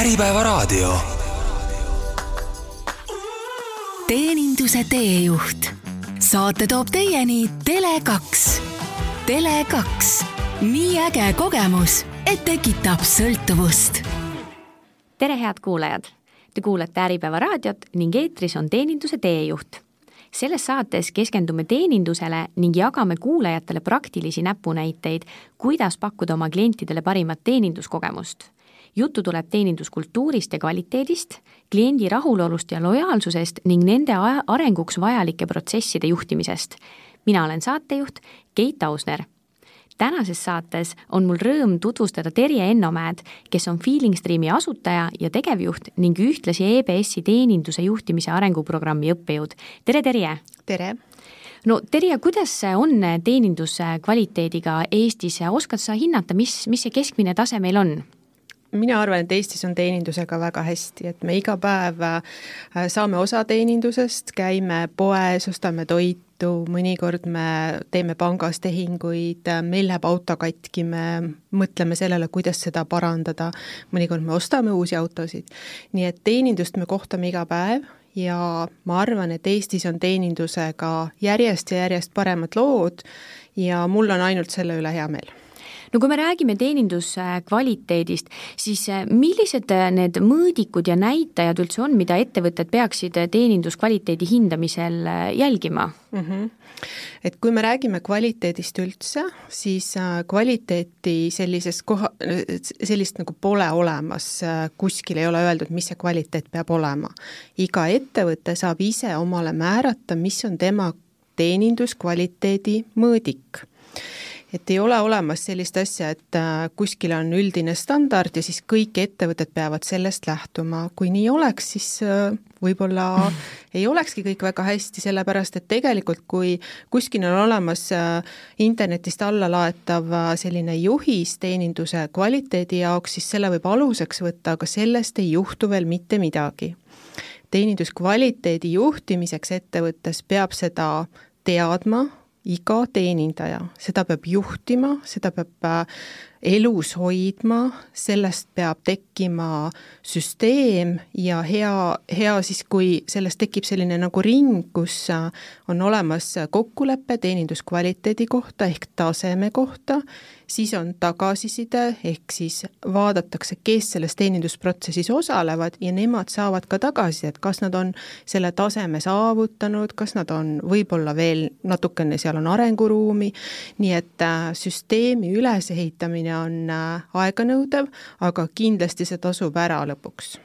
Äripäevaraadio. teeninduse teejuht. saate toob teieni Tele2. Tele2, nii äge kogemus, et tekitab sõltuvust. tere, head kuulajad! Te kuulate Äripäeva raadiot ning eetris on teeninduse teejuht. selles saates keskendume teenindusele ning jagame kuulajatele praktilisi näpunäiteid, kuidas pakkuda oma klientidele parimat teeninduskogemust juttu tuleb teeninduskultuurist ja kvaliteedist, kliendi rahulolust ja lojaalsusest ning nende arenguks vajalike protsesside juhtimisest. mina olen saatejuht Keit Ausner. tänases saates on mul rõõm tutvustada Terje Ennomäed, kes on Feeling Streami asutaja ja tegevjuht ning ühtlasi EBS-i teeninduse juhtimise arenguprogrammi õppejõud. tere, Terje! tere! no Terje, kuidas on teeninduse kvaliteediga Eestis, oskad sa hinnata, mis, mis see keskmine tase meil on? Mina arvan, et Eestis on teenindusega väga hästi, et me iga päev äh, saame osa teenindusest, käime poes, ostame toitu, mõnikord me teeme pangas tehinguid, meil läheb auto katki, me mõtleme sellele, kuidas seda parandada, mõnikord me ostame uusi autosid. nii et teenindust me kohtame iga päev ja ma arvan, et Eestis on teenindusega järjest ja järjest paremad lood ja mul on ainult selle üle hea meel no kui me räägime teeninduskvaliteedist, siis äh, millised äh, need mõõdikud ja näitajad üldse on, mida ettevõtted peaksid äh, teeninduskvaliteedi hindamisel jälgima mm? -hmm. et kui me räägime kvaliteedist üldse, siis kvaliteeti sellises koha, sellist nagu pole olemas, kuskil ei ole öeldud, mis see kvaliteet peab olema. iga ettevõte saab ise omale määrata, mis on tema teeninduskvaliteedi mõõdik et ei ole olemas sellist asja, et äh, kuskil on üldine standard ja siis kõik ettevõtted peavad sellest lähtuma, kui nii oleks, siis äh, võib-olla ei olekski kõik väga hästi, sellepärast et tegelikult kui kuskil on olemas äh, internetist allalaetav selline juhis teeninduse kvaliteedi jaoks, siis selle võib aluseks võtta, aga sellest ei juhtu veel mitte midagi. teeninduskvaliteedi juhtimiseks ettevõttes peab seda teadma, iga teenindaja, seda peab juhtima, seda peab äh, elus hoidma, sellest peab tekkima süsteem ja hea, hea siis, kui sellest tekib selline nagu ring, kus äh, on olemas kokkulepe teeninduskvaliteedi kohta ehk taseme kohta. Siis on tagasiside, ehk siis vaadatakse, kes selles teenindusprotsessis osalevad ja nemad saavad ka tagasisidet, kas nad on selle taseme saavutanud, kas nad on võib-olla veel natukene, seal on arenguruumi, nii et äh, süsteemi ülesehitamine on äh, aeganõudev, aga kindlasti see tasub ära lõpuks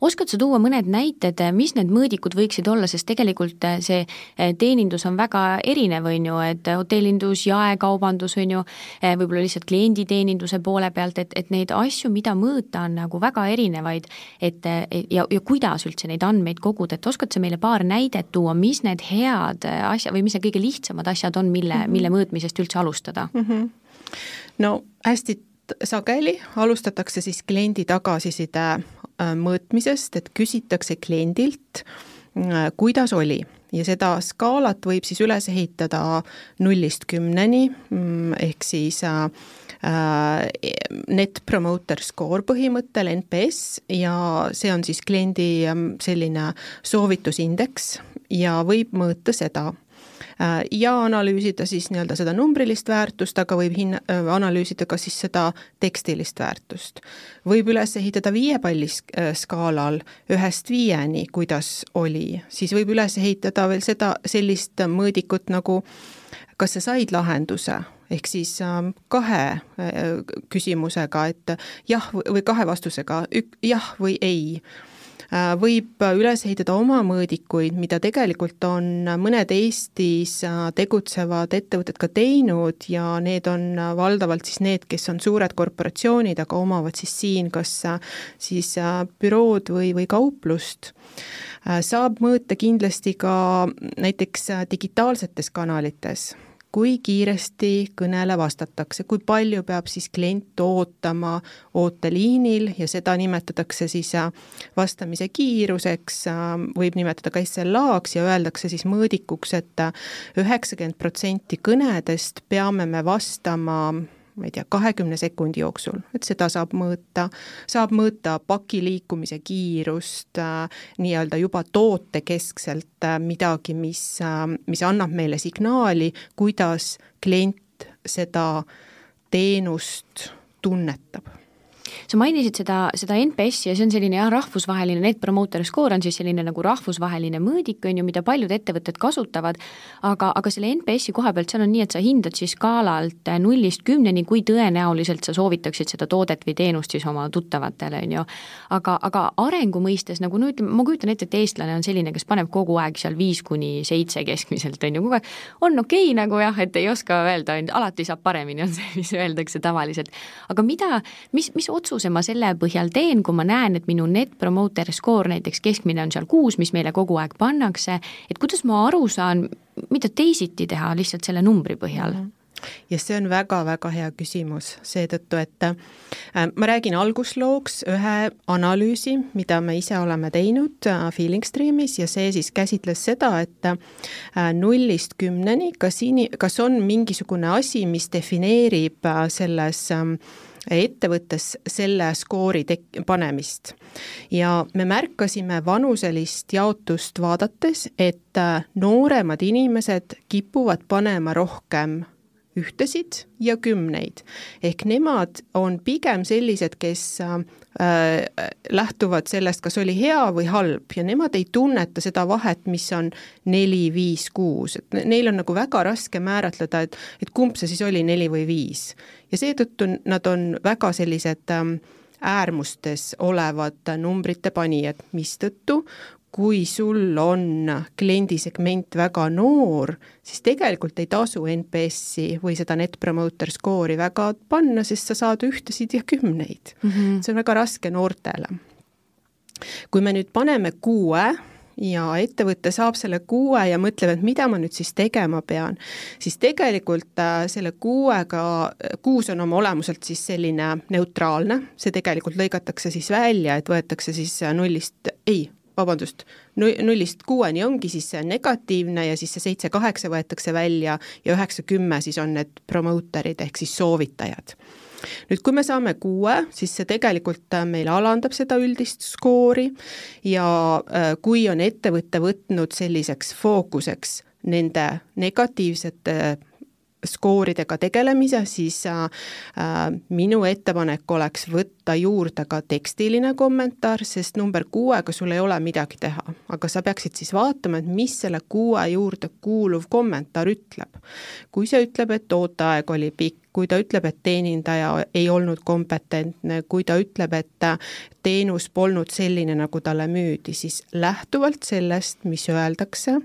oskad sa tuua mõned näited, mis need mõõdikud võiksid olla, sest tegelikult eh, see eh, teenindus on väga erinev, on ju, et hotellindus, jaekaubandus, on ju, võib-olla lihtsalt klienditeeninduse poole pealt, et, et neid asju, mida mõõta, on nagu väga erinevaid, et ja, ja kuidas üldse neid andmeid koguda, et oskad sa meile paar näidet tuua, mis need head asja või mis need kõige lihtsamad asjad on, mille mm, -hmm. mille mõõtmisest üldse alustada mm? -hmm. No hästi sageli alustatakse siis kliendi tagasiside Äh, mõõtmisest, et küsitakse kliendilt, äh, kuidas oli. Ja seda skaalat võib siis üles ehitada nullist kümneni, mm, ehk siis äh, Net Promoter Score põhimõttel, NPS, ja see on siis kliendi ähm, selline soovitusindeks ja võib mõõta seda. Äh, ja analüüsida siis nii-öelda seda numbrilist väärtust, aga võib hinna, äh, analüüsida ka siis seda tekstilist väärtust. võib üles ehitada viie palli äh, skaalal ühest viieni, kuidas oli, siis võib üles ehitada veel seda, sellist mõõdikut nagu kas sa said lahenduse, ehk siis ähm, kahe küsimusega, et jah või kahe vastusega, jah või ei. Äh, võib üles ehitada oma mõõdikuid, mida tegelikult on mõned Eestis äh, tegutsevad ettevõtted ka teinud ja need on valdavalt siis need, kes on suured korporatsioonid, aga omavad siis siin kas äh, siis bürood või, või kauplust. Saab mõõta kindlasti ka näiteks digitaalsetes kanalites kui kiiresti kõnele vastatakse, kui palju peab siis klient ootama ooteliinil ja seda nimetatakse siis äh, vastamise kiiruseks, äh, võib nimetada ka SLA-ks ja öeldakse siis mõõdikuks et, et äh, üheksakümmend protsenti kõnedest peame me vastama ma ei tea, kahekümne sekundi jooksul, et seda saab mõõta, saab mõõta paki liikumise kiirust äh,, nii-öelda juba tootekeskselt äh, midagi, mis äh,, mis annab meile signaali, kuidas klient seda teenust tunnetab sa mainisid seda, seda NPS-i ja see on selline jah, rahvusvaheline Net Promoter Score on siis selline nagu rahvusvaheline mõõdik, on ju, mida paljud ettevõtted kasutavad, aga, aga selle NPS-i koha pealt seal on nii, et sa hindad siis skaalalt nullist kümneni, kui tõenäoliselt sa soovitaksid seda toodet või teenust siis oma tuttavatele, on ju. aga, aga arengu mõistes nagu no ütleme, ma kujutan ette, et eestlane on selline, kes paneb kogu aeg seal viis kuni seitse keskmiselt, on ju, kogu aeg on okei okay, nagu jah, et ei oska öelda, alati saab paremini, on see, mis öeldakse tavaliselt. aga mida, mis, mis otsuse ma selle põhjal teen, kui ma näen, et minu net promoter score näiteks keskmine on seal kuus, mis meile kogu aeg pannakse, et kuidas ma aru saan, mida teisiti teha lihtsalt selle numbri põhjal mm? -hmm ja see on väga-väga hea küsimus, seetõttu, et äh, ma räägin alguslooks ühe analüüsi, mida me ise oleme teinud äh, Feeling Streamis ja see siis käsitles seda, et äh, nullist kümneni, kas ini-, kas on mingisugune asi, mis defineerib selles äh, ettevõttes selle skoori tek-, panemist. ja me märkasime vanuselist jaotust vaadates, et äh, nooremad inimesed kipuvad panema rohkem ühtesid ja kümneid. ehk nemad on pigem sellised, kes äh, lähtuvad sellest, kas oli hea või halb ja nemad ei tunneta seda vahet, mis on neli, viis, kuus, et neil on nagu väga raske määratleda, et, et kumb see siis oli, neli või viis. ja seetõttu nad on väga sellised ähm, äärmustes olevad numbrite panijad, mistõttu kui sul on kliendisegment väga noor, siis tegelikult ei tasu NPS-i või seda Net Promoter Score'i väga panna, sest sa saad ühtesid ja kümneid mm. -hmm. see on väga raske noortele. kui me nüüd paneme kuue ja ettevõte saab selle kuue ja mõtleb, et mida ma nüüd siis tegema pean, siis tegelikult äh, selle kuuega, kuus on oma olemuselt siis selline neutraalne, see tegelikult lõigatakse siis välja, et võetakse siis nullist, ei, vabandust, nullist kuueni ongi siis see negatiivne ja siis see seitse-kaheksa võetakse välja ja üheksa-kümme siis on need promoterid ehk siis soovitajad. Nüüd, kui me saame kuue, siis see tegelikult äh, meil alandab seda üldist skoori ja äh, kui on ettevõte võtnud selliseks fookuseks nende negatiivsete skooridega tegelemise, siis äh, äh, minu ettepanek oleks võtta juurde ka tekstiline kommentaar, sest number kuuega sul ei ole midagi teha. aga sa peaksid siis vaatama, et mis selle kuue juurde kuuluv kommentaar ütleb. kui see ütleb, et ooteaeg oli pikk, kui ta ütleb, et teenindaja ei olnud kompetentne, kui ta ütleb, et teenus polnud selline, nagu talle müüdi, siis lähtuvalt sellest, mis öeldakse,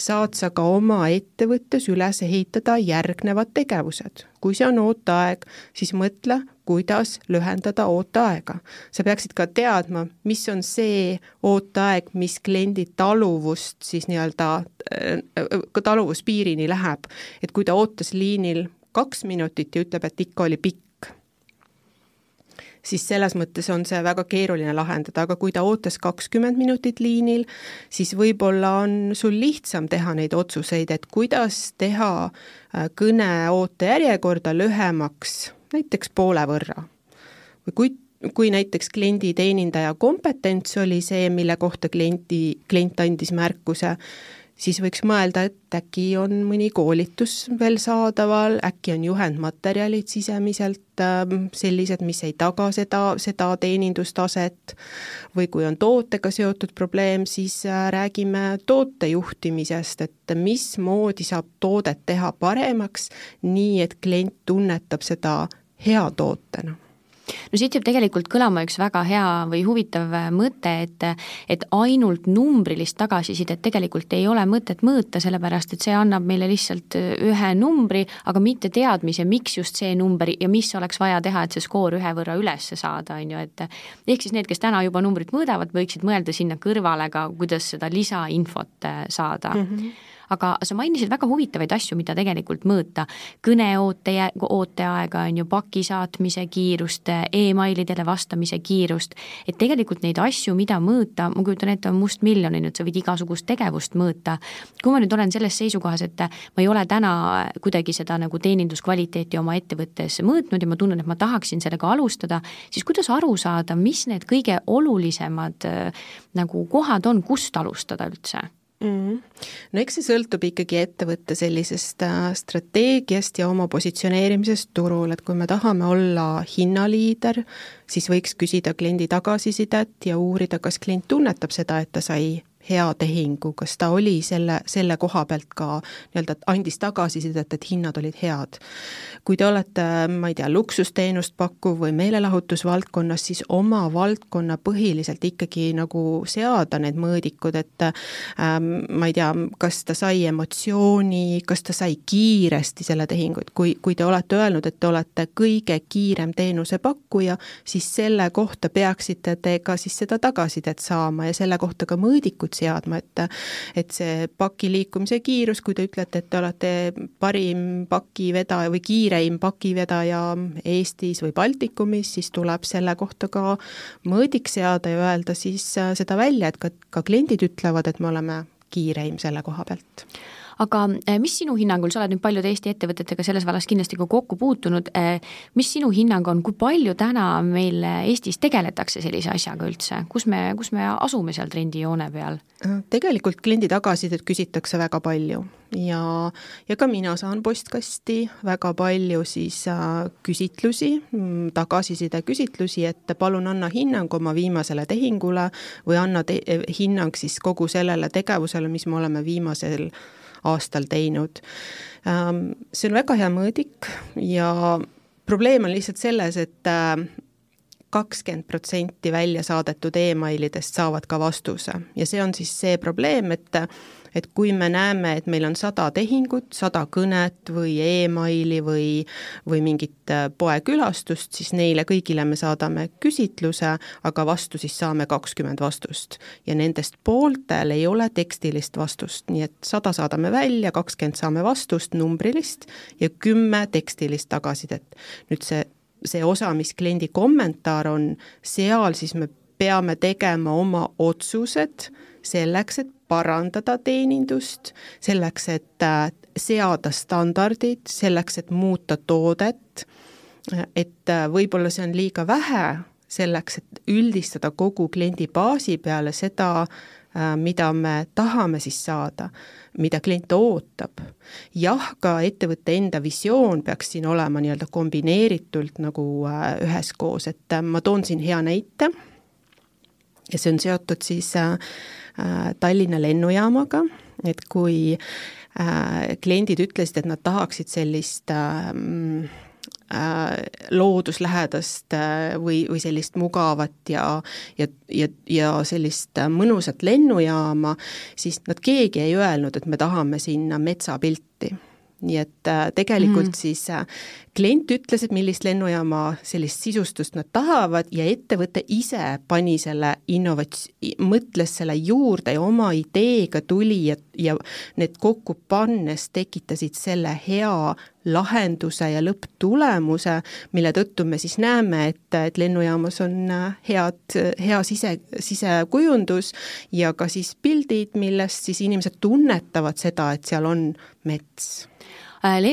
saad sa ka oma ettevõttes üles ehitada järgnevad tegevused. kui see on ooteaeg, siis mõtle, kuidas lühendada ooteaega. sa peaksid ka teadma, mis on see ooteaeg, mis kliendi taluvust siis nii-öelda, äh, taluvuspiirini läheb. et kui ta ootas liinil kaks minutit ja ütleb, et ikka oli pikk, siis selles mõttes on see väga keeruline lahendada, aga kui ta ootas kakskümmend minutit liinil, siis võib-olla on sul lihtsam teha neid otsuseid, et kuidas teha äh, kõne ootejärjekorda lühemaks, näiteks poole võrra. või kui kui näiteks klienditeenindaja kompetents oli see, mille kohta klienti, klient andis märkuse, siis võiks mõelda, et äkki on mõni koolitus veel saadaval, äkki on juhendmaterjalid sisemiselt ähm, sellised, mis ei taga seda, seda teenindustaset, või kui on tootega seotud probleem, siis äh, räägime toote juhtimisest, et mismoodi saab toodet teha paremaks, nii et klient tunnetab seda hea tootena no siit jääb tegelikult kõlama üks väga hea või huvitav mõte, et et ainult numbrilist tagasisidet tegelikult ei ole mõtet mõõta, sellepärast et see annab meile lihtsalt ühe numbri, aga mitte teadmise, miks just see number ja mis oleks vaja teha, et see skoor ühe võrra üles saada, on ju, et ehk siis need, kes täna juba numbrit mõõdavad, võiksid mõelda sinna kõrvale ka, kuidas seda lisainfot saada mm. -hmm aga sa mainisid väga huvitavaid asju, mida tegelikult mõõta. kõneoote, ooteaega on ju, paki saatmise kiirust e, emailidele vastamise kiirust, et tegelikult neid asju, mida mõõta, ma kujutan ette, on mustmiljonini, et sa võid igasugust tegevust mõõta. kui ma nüüd olen selles seisukohas, et ma ei ole täna kuidagi seda nagu teeninduskvaliteeti oma ettevõttes mõõtnud ja ma tunnen, et ma tahaksin sellega alustada, siis kuidas aru saada, mis need kõige olulisemad nagu kohad on, kust alustada üldse? Mm.. no eks see sõltub ikkagi ettevõtte sellisest äh, strateegiast ja oma positsioneerimisest turul, et kui me tahame olla hinnaliider, siis võiks küsida kliendi tagasisidet ja uurida, kas klient tunnetab seda, et ta sai hea tehingu, kas ta oli selle, selle koha pealt ka nii-öelda, andis tagasisidet, et hinnad olid head. kui te olete, ma ei tea, luksusteenust pakkuv või meelelahutusvaldkonnas, siis oma valdkonna põhiliselt ikkagi nagu seada need mõõdikud, et ähm, ma ei tea, kas ta sai emotsiooni, kas ta sai kiiresti selle tehingu, et kui, kui te olete öelnud, et te olete kõige kiirem teenusepakkuja, siis selle kohta peaksite te ka siis seda tagasisidet saama ja selle kohta ka mõõdikud seadma, et et see paki liikumise kiirus, kui te ütlete, et te olete parim pakivedaja või kiireim pakivedaja Eestis või Baltikumis, siis tuleb selle kohta ka mõõdik seada ja öelda siis seda välja, et ka, ka kliendid ütlevad, et me oleme kiireim selle koha pealt aga eh, mis sinu hinnangul, sa oled nüüd paljude Eesti ettevõtetega selles vallas kindlasti ka kokku puutunud, eh, mis sinu hinnang on, kui palju täna meil Eestis tegeletakse sellise asjaga üldse, kus me, kus me asume seal trendijoone peal? tegelikult kliendi tagasisidet küsitakse väga palju ja, ja ka mina saan postkasti väga palju siis äh, küsitlusi, mm, tagasiside küsitlusi, et palun anna hinnang oma viimasele tehingule või anna te hinnang siis kogu sellele tegevusele, mis me oleme viimasel aastal teinud. Ähm, see on väga hea mõõdik ja probleem on lihtsalt selles, et äh, kakskümmend protsenti välja saadetud emailidest saavad ka vastuse ja see on siis see probleem, et et kui me näeme, et meil on sada tehingut, sada kõnet või emaili või, või mingit äh, poekülastust, siis neile kõigile me saadame küsitluse, aga vastu siis saame kakskümmend vastust. ja nendest pooltel ei ole tekstilist vastust, nii et sada saadame välja, kakskümmend saame vastust numbrilist ja kümme tekstilist tagasisidet. nüüd see see osa, mis kliendi kommentaar on, seal siis me peame tegema oma otsused selleks, et parandada teenindust, selleks, et äh, seada standardid, selleks, et muuta toodet, et äh, võib-olla see on liiga vähe selleks, et üldistada kogu kliendibaasi peale seda, äh, mida me tahame siis saada, mida klient ootab. jah, ka ettevõtte enda visioon peaks siin olema nii-öelda kombineeritult nagu üheskoos, et ma toon siin hea näite ja see on seotud siis äh, Äh, Tallinna lennujaamaga, et kui äh, kliendid ütlesid, et nad tahaksid sellist looduslähedast või, või sellist mugavat ja, ja, ja, ja sellist mõnusat lennujaama, siis nad keegi ei öelnud, et me tahame sinna metsapilti nii et äh, tegelikult mm. siis äh, klient ütles, et millist lennujaama sellist sisustust nad tahavad ja ettevõte ise pani selle innovats-, mõtles selle juurde ja oma ideega tuli ja, ja need kokku pannes tekitasid selle hea lahenduse ja lõpptulemuse, mille tõttu me siis näeme, et, et lennujaamas on äh, head, hea sise, sisekujundus ja ka siis pildid, millest siis inimesed tunnetavad seda, et seal on mets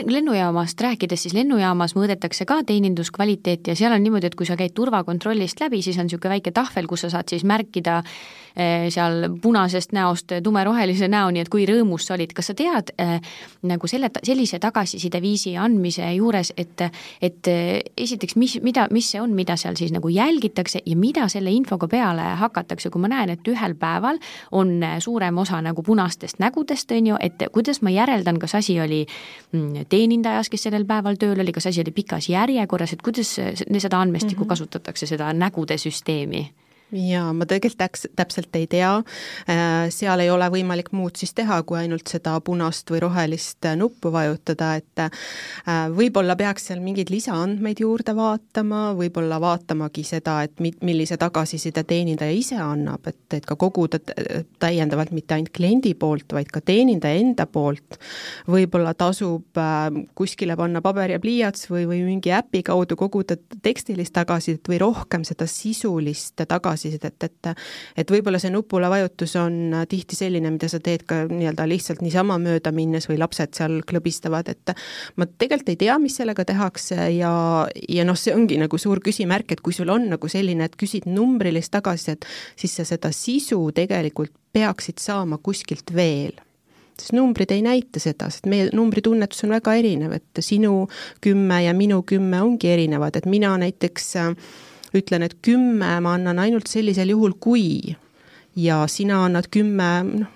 lennujaamast rääkides, siis lennujaamas mõõdetakse ka teeninduskvaliteeti ja seal on niimoodi, et kui sa käid turvakontrollist läbi, siis on niisugune väike tahvel, kus sa saad siis märkida äh, seal punasest näost tumerohelise näoni, et kui rõõmus sa olid. kas sa tead äh, nagu selle, sellise tagasisideviisi andmise juures, et, et esiteks, mis, mida, mis see on, mida seal siis nagu jälgitakse ja mida selle infoga peale hakatakse, kui ma näen, et ühel päeval on suurem osa nagu punastest nägudest, on ju, et kuidas ma järeldan, kas asi oli mm, teenindajas, kes sellel päeval tööl oli, kas asi oli pikas järjekorras, et kuidas seda andmestikku mm -hmm. kasutatakse, seda nägude süsteemi? Jaa, ma tegelikult täks-, täpselt ei tea, äh, seal ei ole võimalik muud siis teha, kui ainult seda punast või rohelist nuppu vajutada, et äh, võib-olla peaks seal mingeid lisaandmeid juurde vaatama, võib-olla vaatamagi seda, et mi-, millise tagasiside teenindaja ise annab, et, et ka koguda täiendavalt mitte ainult kliendi poolt, vaid ka teenindaja enda poolt, võib-olla tasub äh, kuskile panna paber ja pliiats või, või mingi äpi kaudu koguda tekstilist tagasisidet või rohkem seda sisulist tagasisidet, tagasisidet, et et võib-olla see nupule vajutus on tihti selline, mida sa teed ka nii-öelda lihtsalt niisama mööda minnes või lapsed seal klõbistavad, et ma tegelikult ei tea, mis sellega tehakse ja, ja noh, see ongi nagu suur küsimärk, et kui sul on nagu selline, et küsid numbrilist tagasisidet, siis sa seda sisu tegelikult peaksid saama kuskilt veel. Sest numbrid ei näita seda, sest meie numbritunnetus on väga erinev, et sinu kümme ja minu kümme ongi erinevad, et mina näiteks äh, ütlen, et kümme ma annan ainult sellisel juhul, kui. Ja sina annad kümme, noh,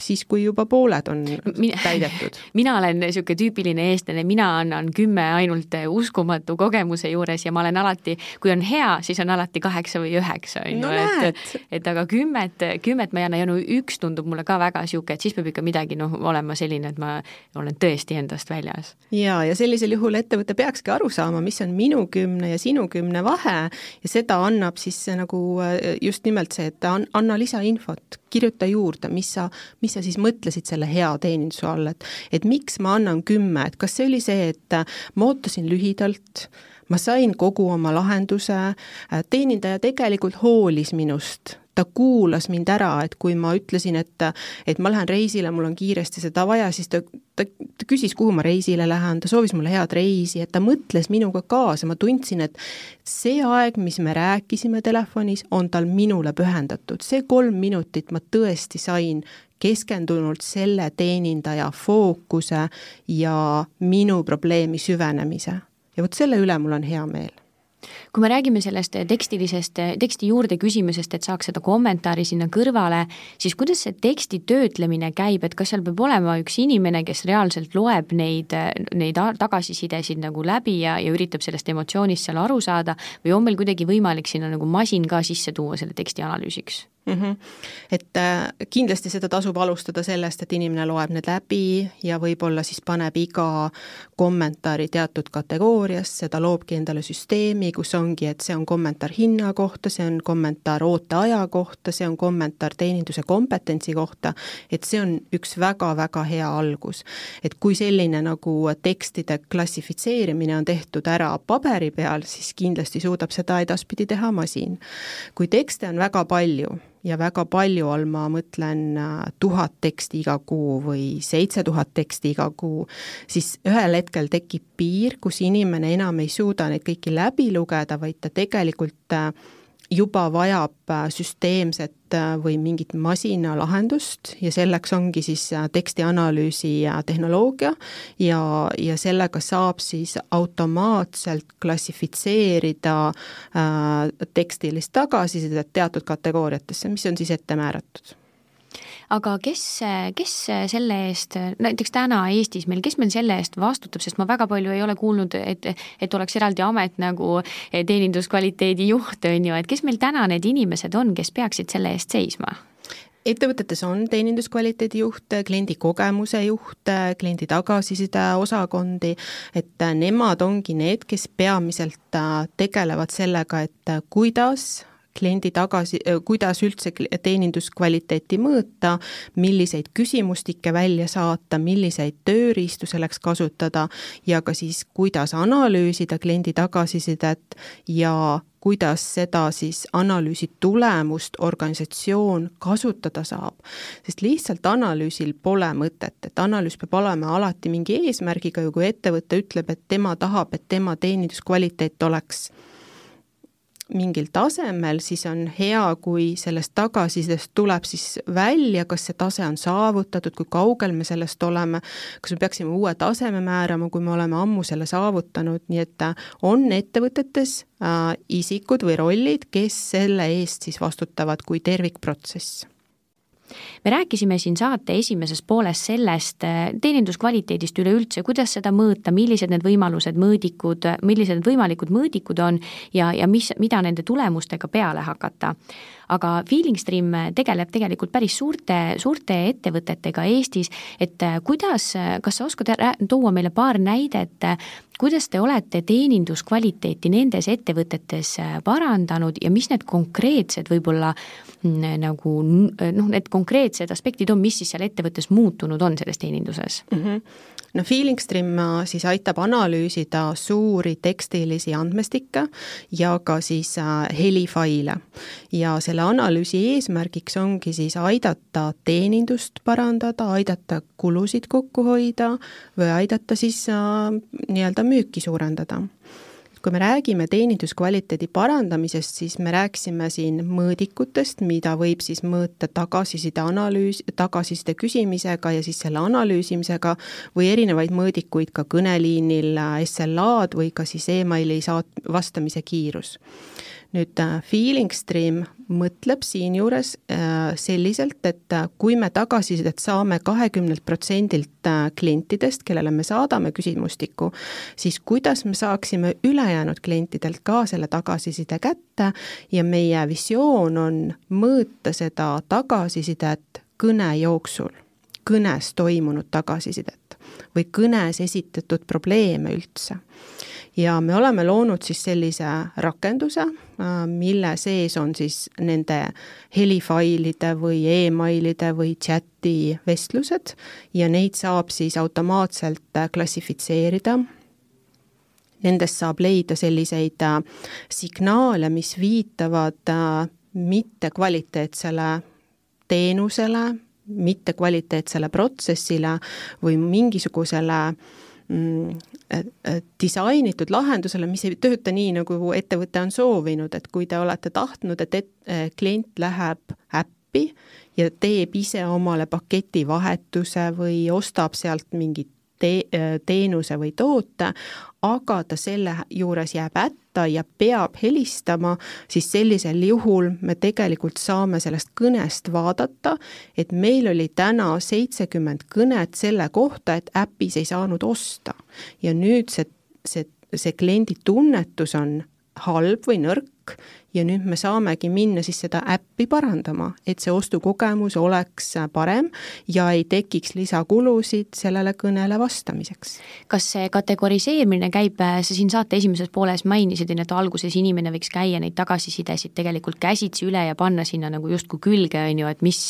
siis, kui juba pooled on mina, täidetud. mina olen niisugune tüüpiline eestlane, mina annan kümme ainult uskumatu kogemuse juures ja ma olen alati, kui on hea, siis on alati kaheksa või üheksa, on ju, et, et, aga kümmet, kümmet ma ei anna ja no üks tundub mulle ka väga niisugune, et siis peab ikka midagi noh, olema selline, et ma olen tõesti endast väljas. jaa, ja sellisel juhul ettevõte peakski aru saama, mis on minu kümne ja sinu kümne vahe ja seda annab siis nagu just nimelt see, et anna lisainfot, kirjuta juurde, mis sa, mis sa siis mõtlesid selle hea teeninduse all, et et miks ma annan kümme, et kas see oli see, et ma ootasin lühidalt, ma sain kogu oma lahenduse, teenindaja tegelikult hoolis minust, ta kuulas mind ära, et kui ma ütlesin, et et ma lähen reisile, mul on kiiresti seda vaja, siis ta, ta, ta küsis, kuhu ma reisile lähen, ta soovis mulle head reisi, et ta mõtles minuga kaasa, ma tundsin, et see aeg, mis me rääkisime telefonis, on tal minule pühendatud, see kolm minutit ma tõesti sain keskendunult selle teenindaja fookuse ja minu probleemi süvenemise. ja vot selle üle mul on hea meel kui me räägime sellest tekstilisest, teksti juurde küsimusest, et saaks seda kommentaari sinna kõrvale, siis kuidas see teksti töötlemine käib, et kas seal peab olema üks inimene, kes reaalselt loeb neid, neid tagasisidesid nagu läbi ja, ja üritab sellest emotsioonist seal aru saada või on meil kuidagi võimalik sinna nagu masin ka sisse tuua selle teksti analüüsiks? Mm. -hmm. et äh, kindlasti seda tasub alustada sellest, et inimene loeb need läbi ja võib-olla siis paneb iga kommentaari teatud kategooriasse, ta loobki endale süsteemi, kus ongi, et see on kommentaar hinna kohta, see on kommentaar ooteaja kohta, see on kommentaar teeninduse kompetentsi kohta, et see on üks väga-väga hea algus. et kui selline nagu tekstide klassifitseerimine on tehtud ära paberi peal, siis kindlasti suudab seda edaspidi teha masin. kui tekste on väga palju, ja väga palju all ma mõtlen äh, tuhat teksti iga kuu või seitse tuhat teksti iga kuu, siis ühel hetkel tekib piir, kus inimene enam ei suuda neid kõiki läbi lugeda, vaid ta tegelikult äh, juba vajab äh, süsteemset äh, või mingit masinalahendust ja selleks ongi siis äh, tekstianalüüsi tehnoloogia ja, ja sellega saab siis automaatselt klassifitseerida äh, tekstilist tagasisidet teatud kategooriatesse, mis on siis ette määratud aga kes, kes selle eest, näiteks täna Eestis meil, kes meil selle eest vastutab, sest ma väga palju ei ole kuulnud, et, et oleks eraldi amet nagu teeninduskvaliteedi juht, on ju, et kes meil täna need inimesed on, kes peaksid selle eest seisma? ettevõtetes on teeninduskvaliteedi juhte, kliendi kogemuse juhte, kliendi tagasiside osakondi, et nemad ongi need, kes peamiselt tegelevad sellega, et kuidas kliendi tagasi, kuidas üldse teeninduskvaliteeti mõõta, milliseid küsimustikke välja saata, milliseid tööriistu selleks kasutada ja ka siis, kuidas analüüsida kliendi tagasisidet ja kuidas seda siis analüüsi tulemust organisatsioon kasutada saab. sest lihtsalt analüüsil pole mõtet, et analüüs peab olema alati mingi eesmärgiga ja kui ettevõte ütleb, et tema tahab, et tema teeninduskvaliteet oleks mingil tasemel, siis on hea, kui sellest tagasisidest tuleb siis välja, kas see tase on saavutatud, kui kaugel me sellest oleme, kas me peaksime uue taseme määrama, kui me oleme ammu selle saavutanud, nii et äh, on ettevõtetes äh, isikud või rollid, kes selle eest siis vastutavad kui tervikprotsess me rääkisime siin saate esimeses pooles sellest äh, teeninduskvaliteedist üleüldse, kuidas seda mõõta, millised need võimalused, mõõdikud, millised need võimalikud mõõdikud on ja, ja mis, mida nende tulemustega peale hakata. Aga Feelingstream tegeleb tegelikult päris suurte, suurte ettevõtetega Eestis, et äh, kuidas, kas sa oskad tuua meile paar näidet, kuidas te olete teeninduskvaliteeti nendes ettevõtetes äh, parandanud ja mis need konkreetsed võib-olla nagu noh, need konkreetsed aspektid on, mis siis seal ettevõttes muutunud on selles teeninduses mm? -hmm no Feelingstream äh, siis aitab analüüsida suuri tekstilisi andmestikke ja ka siis äh, helifaile. ja selle analüüsi eesmärgiks ongi siis aidata teenindust parandada, aidata kulusid kokku hoida või aidata siis äh, nii-öelda müüki suurendada kui me räägime teeninduskvaliteedi parandamisest, siis me rääkisime siin mõõdikutest, mida võib siis mõõta tagasiside analüüs, tagasiside küsimisega ja siis selle analüüsimisega või erinevaid mõõdikuid ka kõneliinil, SLA-d või ka siis emaili saat-, vastamise kiirus nüüd äh, Feeling Stream mõtleb siinjuures äh, selliselt, et äh, kui me tagasisidet saame kahekümnelt protsendilt klientidest, kellele me saadame küsimustiku, siis kuidas me saaksime ülejäänud klientidelt ka selle tagasiside kätte ja meie visioon on mõõta seda tagasisidet kõne jooksul, kõnes toimunud tagasisidet või kõnes esitatud probleeme üldse ja me oleme loonud siis sellise rakenduse, äh, mille sees on siis nende helifailide või emailide või chati vestlused ja neid saab siis automaatselt äh, klassifitseerida. Nendest saab leida selliseid äh, signaale, mis viitavad mittekvaliteetsele teenusele, mittekvaliteetsele protsessile või mingisugusele mm, disainitud lahendusele, mis ei tööta nii, nagu ettevõte on soovinud, et kui te olete tahtnud, et, et eh, klient läheb äppi ja teeb ise omale paketivahetuse või ostab sealt mingit te-, teenuse või toote, aga ta selle juures jääb hätta ja peab helistama, siis sellisel juhul me tegelikult saame sellest kõnest vaadata, et meil oli täna seitsekümmend kõnet selle kohta, et äpis ei saanud osta. ja nüüd see, see, see kliendi tunnetus on halb või nõrk ja nüüd me saamegi minna siis seda äppi parandama, et see ostukogemus oleks parem ja ei tekiks lisakulusid sellele kõnele vastamiseks. kas see kategoriseerimine käib, sa siin saate esimeses pooles mainisid, et alguses inimene võiks käia neid tagasisidesid tegelikult käsitsi üle ja panna sinna nagu justkui külge, on ju, et mis,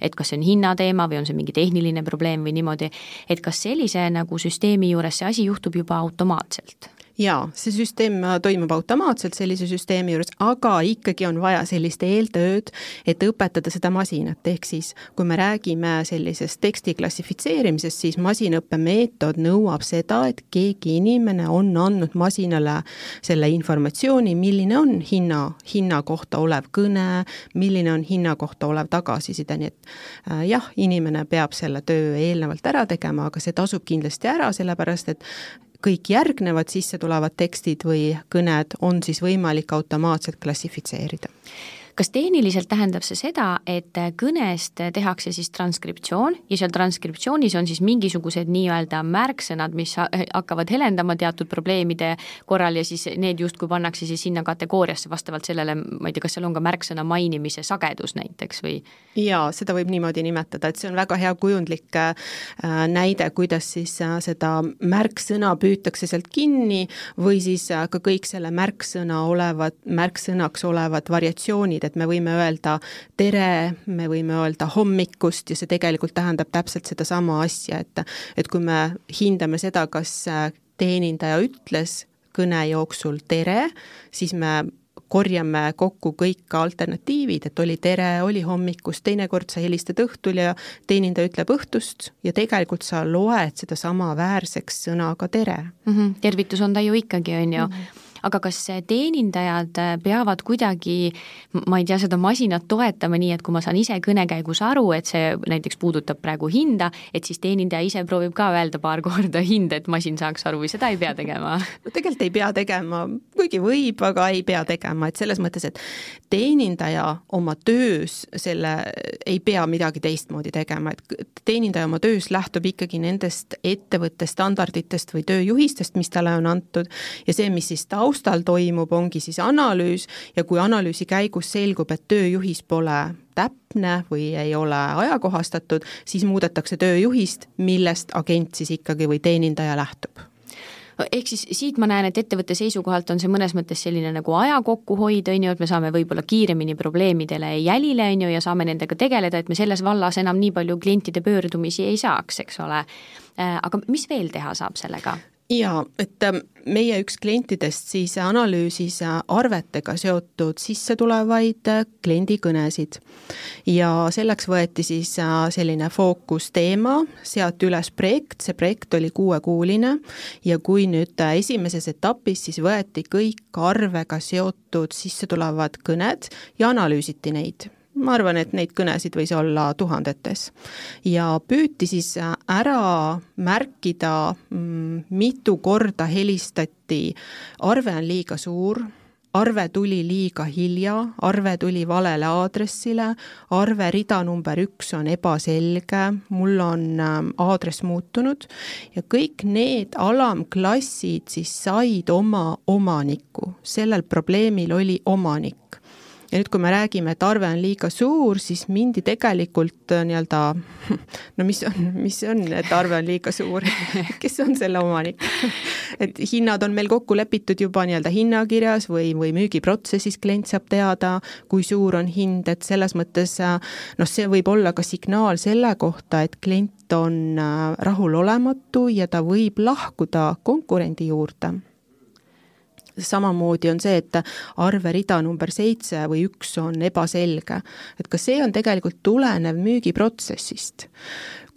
et kas see on hinnateema või on see mingi tehniline probleem või niimoodi, et kas sellise nagu süsteemi juures see asi juhtub juba automaatselt? Jaa, see süsteem äh, toimub automaatselt sellise süsteemi juures, aga ikkagi on vaja sellist eeltööd, et õpetada seda masinat, ehk siis kui me räägime sellisest teksti klassifitseerimisest, siis masinõppemeetod nõuab seda, et keegi inimene on andnud masinale selle informatsiooni, milline on hinna, hinna kohta olev kõne, milline on hinna kohta olev tagasiside, nii et äh, jah, inimene peab selle töö eelnevalt ära tegema, aga see tasub kindlasti ära, sellepärast et kõik järgnevad sisse tulevad tekstid või kõned on siis võimalik automaatselt klassifitseerida kas tehniliselt tähendab see seda, et kõnest tehakse siis transkriptsioon ja seal transkriptsioonis on siis mingisugused nii-öelda märksõnad, mis hakkavad helendama teatud probleemide korral ja siis need justkui pannakse siis sinna kategooriasse vastavalt sellele, ma ei tea, kas seal on ka märksõna mainimise sagedus näiteks või? jaa, seda võib niimoodi nimetada, et see on väga hea kujundlik äh, näide, kuidas siis äh, seda märksõna püütakse sealt kinni või siis äh, ka kõik selle märksõna olevad, märksõnaks olevad variatsioonid, et me võime öelda tere, me võime öelda hommikust ja see tegelikult tähendab täpselt sedasama asja, et et kui me hindame seda, kas teenindaja ütles kõne jooksul tere, siis me korjame kokku kõik alternatiivid, et oli tere, oli hommikust, teinekord sa helistad õhtul ja teenindaja ütleb õhtust ja tegelikult sa loed seda samaväärseks sõnaga tere mm. -hmm. tervitus on ta ju ikkagi, on ju mm. -hmm aga kas teenindajad peavad kuidagi, ma ei tea, seda masinat toetama nii, et kui ma saan ise kõne käigus aru, et see näiteks puudutab praegu hinda, et siis teenindaja ise proovib ka öelda paar korda hinda, et masin saaks aru või seda ei pea tegema? no tegelikult ei pea tegema, kuigi võib, aga ei pea tegema, et selles mõttes, et teenindaja oma töös selle ei pea midagi teistmoodi tegema, et teenindaja oma töös lähtub ikkagi nendest ettevõtte standarditest või tööjuhistest, mis talle on antud ja see, mis siis taustal toimub, ongi siis analüüs ja kui analüüsi käigus selgub, et tööjuhis pole täpne või ei ole ajakohastatud, siis muudetakse tööjuhist, millest agent siis ikkagi või teenindaja lähtub ehk siis siit ma näen, et ettevõtte seisukohalt on see mõnes mõttes selline nagu aja kokkuhoid, on ju, et me saame võib-olla kiiremini probleemidele jälile, on ju, ja saame nendega tegeleda, et me selles vallas enam nii palju klientide pöördumisi ei saaks, eks ole. Äh, aga mis veel teha saab sellega? Jaa, et ähm, meie üks klientidest siis analüüsis äh, arvetega seotud sissetulevaid äh, kliendikõnesid. ja selleks võeti siis äh, selline fookusteema, seati üles projekt, see projekt oli kuuekuuline ja kui nüüd esimeses etapis siis võeti kõik arvega seotud sissetulevad kõned ja analüüsiti neid ma arvan, et neid kõnesid võis olla tuhandetes. ja püüti siis ära märkida, mm, mitu korda helistati, arve on liiga suur, arve tuli liiga hilja, arve tuli valele aadressile, arve rida number üks on ebaselge, mul on ähm, aadress muutunud. Ja kõik need alamklassid siis said oma omaniku, sellel probleemil oli omanik ja nüüd, kui me räägime, et arve on liiga suur, siis mindi tegelikult äh, nii-öelda, no mis on, mis on, et arve on liiga suur, kes on selle omanik? et hinnad on meil kokku lepitud juba nii-öelda hinnakirjas või, või müügiprotsessis klient saab teada, kui suur on hind, et selles mõttes äh, noh, see võib olla ka signaal selle kohta, et klient on äh, rahulolematu ja ta võib lahkuda konkurendi juurde samamoodi on see, et arverida number seitse või üks on ebaselge. et ka see on tegelikult tulenev müügiprotsessist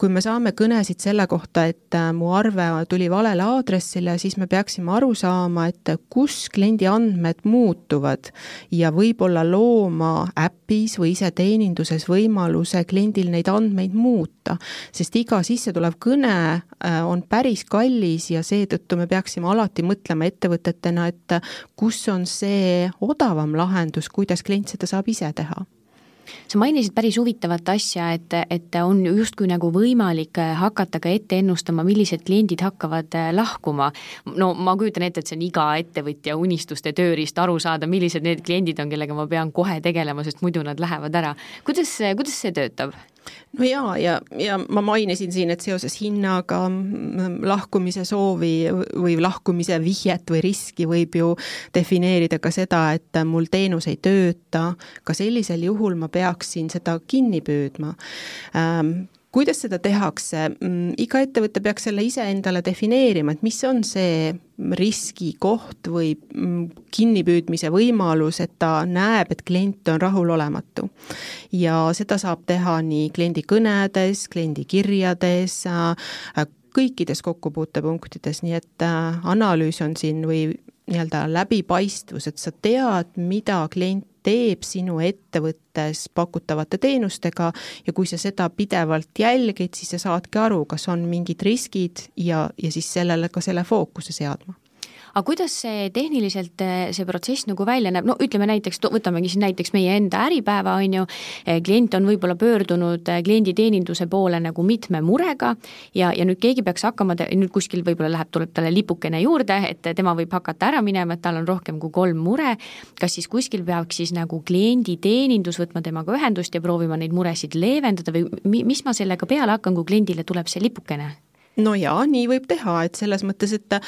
kui me saame kõnesid selle kohta, et äh, mu arve tuli valele aadressile, siis me peaksime aru saama, et kus kliendi andmed muutuvad ja võib-olla looma äpis või iseteeninduses võimaluse kliendil neid andmeid muuta. sest iga sissetulev kõne äh, on päris kallis ja seetõttu me peaksime alati mõtlema ettevõtetena, et kus on see odavam lahendus, kuidas klient seda saab ise teha sa mainisid päris huvitavat asja, et, et on justkui nagu võimalik hakata ka ette ennustama, millised kliendid hakkavad äh, lahkuma. no ma kujutan ette, et see on iga ettevõtja unistuste tööriist aru saada, millised need kliendid on, kellega ma pean kohe tegelema, sest muidu nad lähevad ära. kuidas, kuidas see töötab? No jaa, ja, ja ma mainisin siin, et seoses hinnaga lahkumise soovi või lahkumise vihjet või riski võib ju defineerida ka seda, et mul teenus ei tööta, ka sellisel juhul ma peaksin seda kinni püüdma. Ähm, kuidas seda tehakse, mm, iga ettevõte peaks selle iseendale defineerima, et mis on see riskikoht või mm, kinnipüüdmise võimalus, et ta näeb, et klient on rahulolematu. ja seda saab teha nii kliendi kõnedes, kliendi kirjades, äh, kõikides kokkupuutepunktides, nii et äh, analüüs on siin või nii-öelda läbipaistvus, et sa tead, mida klient teeb sinu ettevõttes pakutavate teenustega ja kui sa seda pidevalt jälgid, siis sa saadki aru, kas on mingid riskid ja, ja siis sellele ka selle fookuse seadma aga kuidas see tehniliselt, eh, see protsess nagu välja näeb, no ütleme näiteks, võtamegi siin näiteks meie enda Äripäeva, on ju, eh, klient on võib-olla pöördunud eh, klienditeeninduse poole nagu mitme murega ja, ja nüüd keegi peaks hakkama, nüüd kuskil võib-olla läheb, tuleb talle lipukene juurde, et tema võib hakata ära minema, et tal on rohkem kui kolm mure, kas siis kuskil peaks siis nagu klienditeenindus võtma temaga ühendust ja proovima neid muresid leevendada või mis ma sellega peale hakkan, kui kliendile tuleb see lipukene? No jaa, nii võib teha, et selles mõttes, et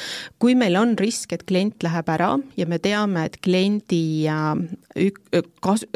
kui meil on risk, et klient läheb ära ja me teame, et kliendi ük-, kas-,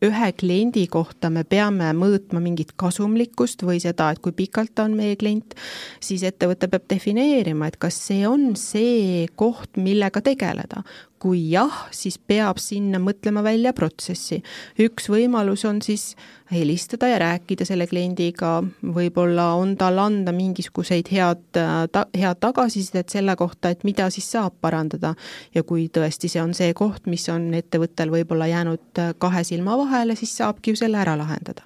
ühe kliendi kohta me peame mõõtma mingit kasumlikkust või seda, et kui pikalt ta on meie klient, siis ettevõte peab defineerima, et kas see on see koht, millega tegeleda kui jah, siis peab sinna mõtlema välja protsessi. üks võimalus on siis helistada ja rääkida selle kliendiga, võib-olla on tal anda mingisuguseid head ta,, head tagasisidet selle kohta, et mida siis saab parandada. ja kui tõesti see on see koht, mis on ettevõttel võib-olla jäänud kahe silma vahele, siis saabki ju selle ära lahendada.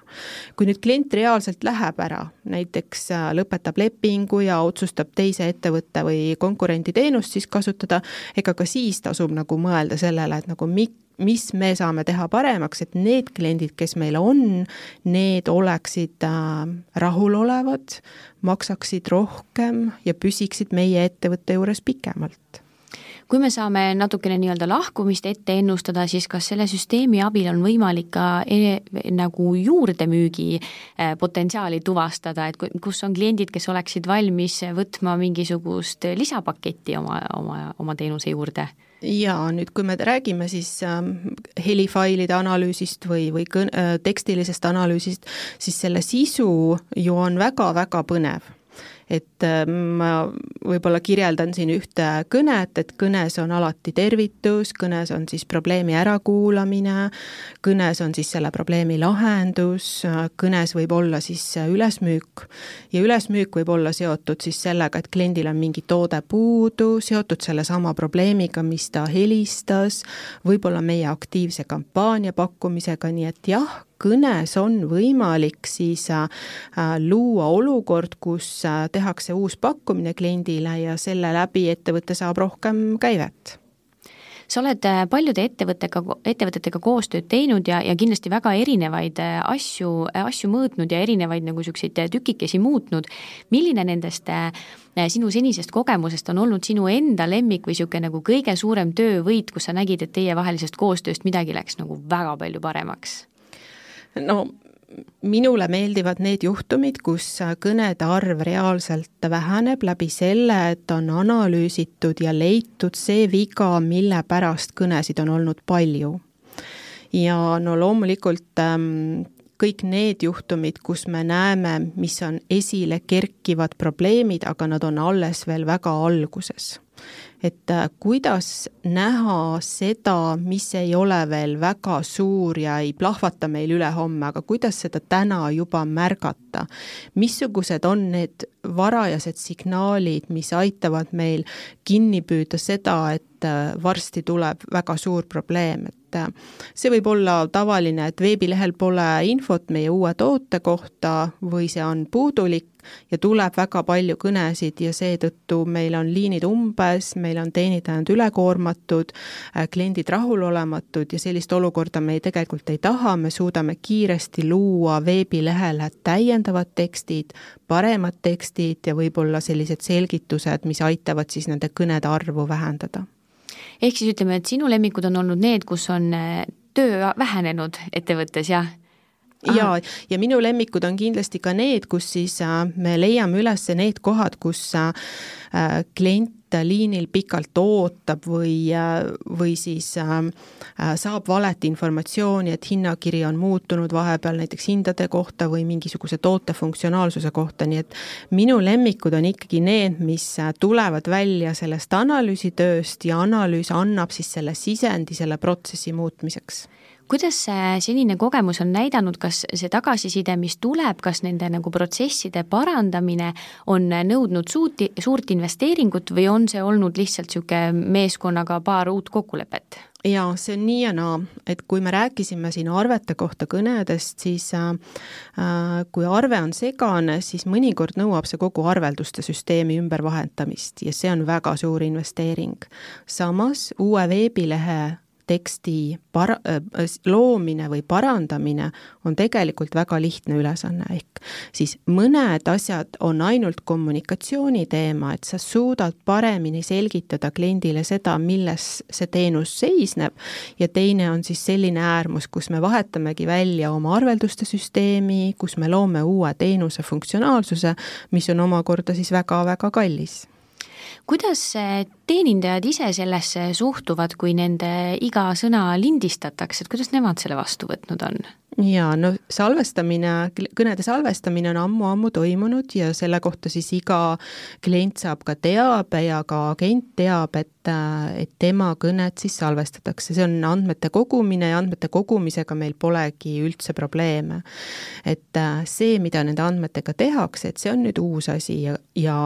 kui nüüd klient reaalselt läheb ära, näiteks äh, lõpetab lepingu ja otsustab teise ettevõtte või konkurendi teenust siis kasutada, ega ka siis tasub nagu mõelda sellele, et nagu miks mis me saame teha paremaks, et need kliendid, kes meil on, need oleksid äh, rahulolevad, maksaksid rohkem ja püsiksid meie ettevõtte juures pikemalt kui me saame natukene nii-öelda lahkumist ette ennustada, siis kas selle süsteemi abil on võimalik ka e nagu juurdemüügi äh, potentsiaali tuvastada, et kus on kliendid, kes oleksid valmis võtma mingisugust lisapaketti oma, oma, oma teenuse juurde? jaa, nüüd kui me räägime siis äh, helifailide analüüsist või, või kõn- äh,, tekstilisest analüüsist, siis selle sisu ju on väga-väga põnev et äh, ma võib-olla kirjeldan siin ühte kõnet, et kõnes on alati tervitus, kõnes on siis probleemi ärakuulamine, kõnes on siis selle probleemi lahendus, kõnes võib olla siis ülesmüük ja ülesmüük võib olla seotud siis sellega, et kliendil on mingi toode puudu, seotud sellesama probleemiga, mis ta helistas, võib-olla meie aktiivse kampaania pakkumisega, nii et jah, kõnes on võimalik siis äh, luua olukord, kus äh, tehakse uus pakkumine kliendile ja selle läbi ettevõte saab rohkem käivet sa oled äh, paljude ettevõttega, ettevõtetega koostööd teinud ja, ja kindlasti väga erinevaid asju, asju mõõtnud ja erinevaid nagu niisuguseid tükikesi muutnud. milline nendest sinu senisest kogemusest on olnud sinu enda lemmik või niisugune nagu kõige suurem töövõit, kus sa nägid, et teievahelisest koostööst midagi läks nagu väga palju paremaks? No minule meeldivad need juhtumid, kus kõnede arv reaalselt väheneb läbi selle, et on analüüsitud ja leitud see viga, mille pärast kõnesid on olnud palju. ja no loomulikult ähm, kõik need juhtumid, kus me näeme, mis on esile kerkivad probleemid, aga nad on alles veel väga alguses et äh, kuidas näha seda, mis ei ole veel väga suur ja ei plahvata meil ülehomme, aga kuidas seda täna juba märgata. missugused on need varajased signaalid, mis aitavad meil kinni püüda seda, et äh, varsti tuleb väga suur probleem, et äh, see võib olla tavaline, et veebilehel pole infot meie uue toote kohta või see on puudulik ja tuleb väga palju kõnesid ja seetõttu meil on liinid umbes, meil on teenindajad ülekoormatud, äh, kliendid rahulolematud ja sellist olukorda me ei, tegelikult ei taha, me suudame kiiresti luua veebilehele täiendavad tekstid, paremad tekstid ja võib-olla sellised selgitused, mis aitavad siis nende kõnede arvu vähendada. Ehk siis ütleme, et sinu lemmikud on olnud need, kus on äh, töö vähenenud ettevõttes, jah? ja, ja minu lemmikud on kindlasti ka need, kus siis äh, me leiame üles need kohad, kus äh, klient liinil pikalt ootab või, äh, või siis saab valet informatsiooni, et hinnakiri on muutunud vahepeal näiteks hindade kohta või mingisuguse toote funktsionaalsuse kohta, nii et minu lemmikud on ikkagi need, mis tulevad välja sellest analüüsitööst ja analüüs annab siis selle sisendi selle protsessi muutmiseks kuidas see senine kogemus on näidanud, kas see tagasiside, mis tuleb, kas nende nagu protsesside parandamine on nõudnud suuti, suurt investeeringut või on see olnud lihtsalt niisugune meeskonnaga paar uut kokkulepet? jaa, see on nii ja naa, et kui me rääkisime siin arvete kohta kõnedest, siis äh, äh, kui arve on segane, siis mõnikord nõuab see kogu arvelduste süsteemi ümbervahetamist ja see on väga suur investeering. samas uue veebilehe teksti para-, äh, loomine või parandamine on tegelikult väga lihtne ülesanne, ehk siis mõned asjad on ainult kommunikatsiooni teema, et sa suudad paremini selgitada kliendile seda, milles see teenus seisneb, ja teine on siis selline äärmus, kus me vahetamegi välja oma arvelduste süsteemi, kus me loome uue teenuse funktsionaalsuse, mis on omakorda siis väga-väga kallis. Kuidas teenindajad ise sellesse suhtuvad, kui nende iga sõna lindistatakse, et kuidas nemad selle vastu võtnud on? jaa, no salvestamine, kõnede salvestamine on ammu-ammu toimunud ja selle kohta siis iga klient saab ka teabe ja ka agent teab, et, et tema kõnet siis salvestatakse, see on andmete kogumine ja andmete kogumisega meil polegi üldse probleeme. et see, mida nende andmetega tehakse, et see on nüüd uus asi ja, ja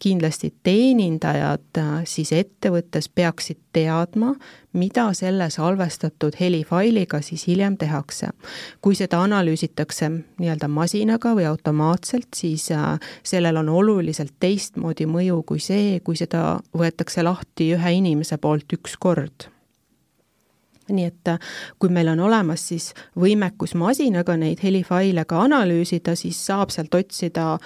kindlasti teenindajad siis ettevõttes peaksid teadma, mida selle salvestatud helifailiga siis hiljem tehakse. kui seda analüüsitakse nii-öelda masinaga või automaatselt, siis äh, sellel on oluliselt teistmoodi mõju kui see, kui seda võetakse lahti ühe inimese poolt üks kord nii et äh, kui meil on olemas siis võimekus masinaga neid helifaile ka analüüsida, siis saab sealt otsida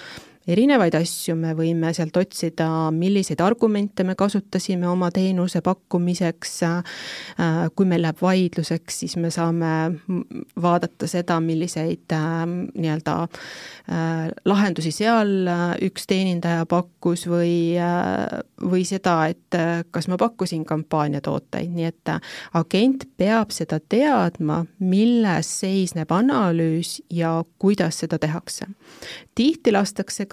erinevaid asju, me võime sealt otsida, milliseid argumente me kasutasime oma teenuse pakkumiseks, äh, kui meil läheb vaidluseks, siis me saame vaadata seda, milliseid äh, nii-öelda äh, lahendusi seal üks teenindaja pakkus või, või seda, et kas ma pakkusin kampaaniatooteid, nii et agent peab seda teadma, milles seisneb analüüs ja kuidas seda tehakse. tihti lastakse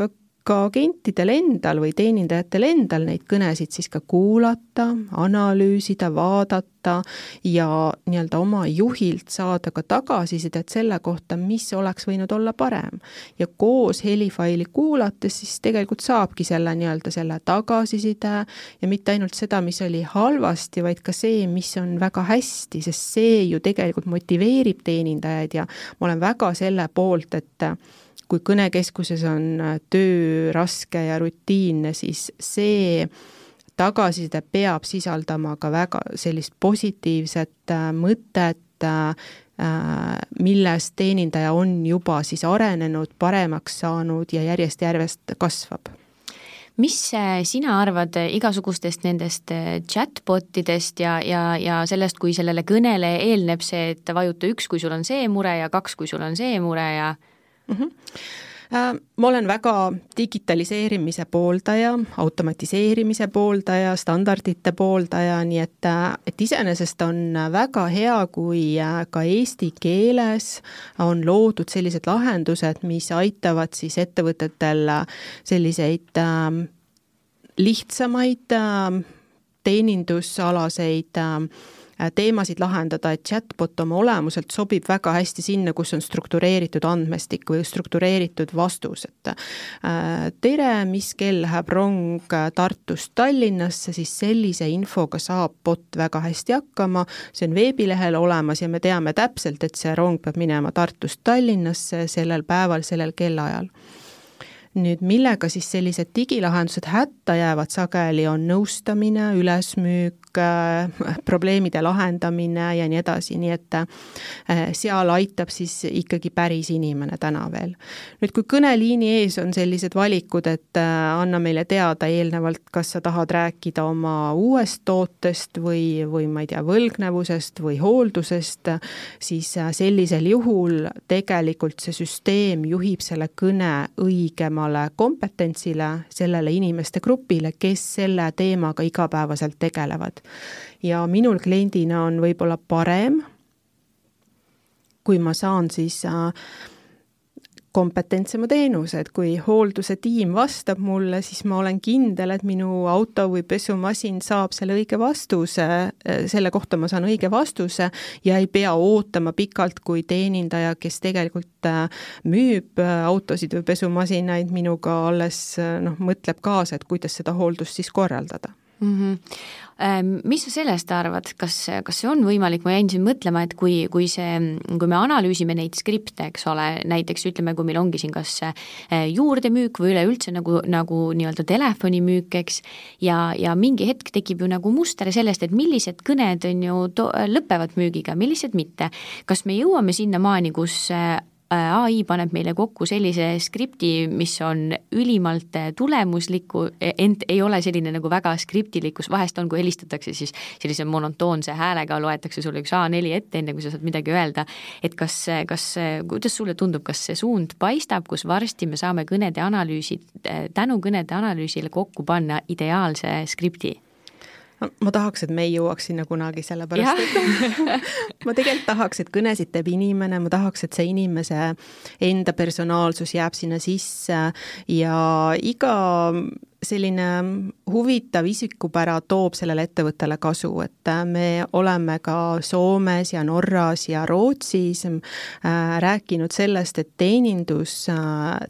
ka agentidel endal või teenindajatel endal neid kõnesid siis ka kuulata, analüüsida, vaadata ja nii-öelda oma juhilt saada ka tagasisidet selle kohta, mis oleks võinud olla parem. ja koos helifaili kuulates siis tegelikult saabki selle nii-öelda selle tagasiside ja mitte ainult seda, mis oli halvasti, vaid ka see, mis on väga hästi, sest see ju tegelikult motiveerib teenindajaid ja ma olen väga selle poolt, et kui kõnekeskuses on äh, töö raske ja rutiinne, siis see tagasiside peab sisaldama ka väga sellist positiivset äh, mõtet, äh, milles teenindaja on juba siis arenenud, paremaks saanud ja järjest-järjest kasvab. Mis sina arvad igasugustest nendest chatbot idest ja, ja, ja sellest, kui sellele kõnele eelneb see, et vajuta üks, kui sul on see mure ja kaks, kui sul on see mure ja mm. -hmm ma olen väga digitaliseerimise pooldaja, automatiseerimise pooldaja, standardite pooldaja, nii et, äh, et iseenesest on väga hea, kui äh, ka eesti keeles on loodud sellised lahendused, mis aitavad siis ettevõtetel selliseid äh, lihtsamaid äh, teenindusalaseid Äh, teemasid lahendada, et chatbot oma olemuselt sobib väga hästi sinna, kus on struktureeritud andmestik või struktureeritud vastus, et äh, tere, mis kell läheb rong Tartust Tallinnasse, siis sellise infoga saab bot väga hästi hakkama, see on veebilehel olemas ja me teame täpselt, et see rong peab minema Tartust Tallinnasse sellel päeval, sellel kellaajal. Nüüd millega siis sellised digilahendused hätta jäävad? Sageli, on nõustamine, ülesmüük, äh, probleemide lahendamine ja nii edasi, nii et äh, seal aitab siis ikkagi päris inimene täna veel. nüüd, kui kõneliini ees on sellised valikud, et äh, anna meile teada eelnevalt, kas sa tahad rääkida oma uuest tootest või, või ma ei tea, võlgnevusest või hooldusest, siis sellisel juhul tegelikult see süsteem juhib selle kõne õigema õigemale kompetentsile, sellele inimeste grupile, kes selle teemaga igapäevaselt tegelevad. Ja minul kliendina on võib-olla parem, kui ma saan siis äh, kompetentsema teenuse, et kui hoolduse tiim vastab mulle, siis ma olen kindel, et minu auto või pesumasin saab selle õige vastuse, selle kohta ma saan õige vastuse ja ei pea ootama pikalt, kui teenindaja, kes tegelikult äh, müüb äh, autosid või pesumasinaid, minuga alles äh, noh, mõtleb kaasa, et kuidas seda hooldust siis korraldada mm. -hmm. Mis sa sellest arvad, kas, kas see on võimalik, ma jäin siin mõtlema, et kui, kui see, kui me analüüsime neid skripte, eks ole, näiteks ütleme, kui meil ongi siin kas äh, juurdemüük või üleüldse nagu, nagu nii-öelda telefonimüük, eks, ja, ja mingi hetk tekib ju nagu muster sellest, et millised kõned on ju lõpevad müügiga, millised mitte. kas me jõuame sinnamaani, kus Äh, ai paneb meile kokku sellise skripti, mis on ülimalt tulemuslikku, e, ent ei ole selline nagu väga skriptilik, kus vahest on, kui helistatakse, siis sellise monotoonse häälega loetakse sulle üks A4 ette, enne kui sa saad midagi öelda. et kas, kas, kuidas sulle tundub, kas see suund paistab, kus varsti me saame kõnede analüüsid, tänu kõnede analüüsile kokku panna ideaalse skripti? Ma tahaks, et me ei jõuaks sinna kunagi, sellepärast et ma tegelikult tahaks, et kõnesid teeb inimene, ma tahaks, et see inimese enda personaalsus jääb sinna sisse ja iga selline huvitav isikupära toob sellele ettevõttele kasu, et me oleme ka Soomes ja Norras ja Rootsis äh, rääkinud sellest, et teenindus äh,,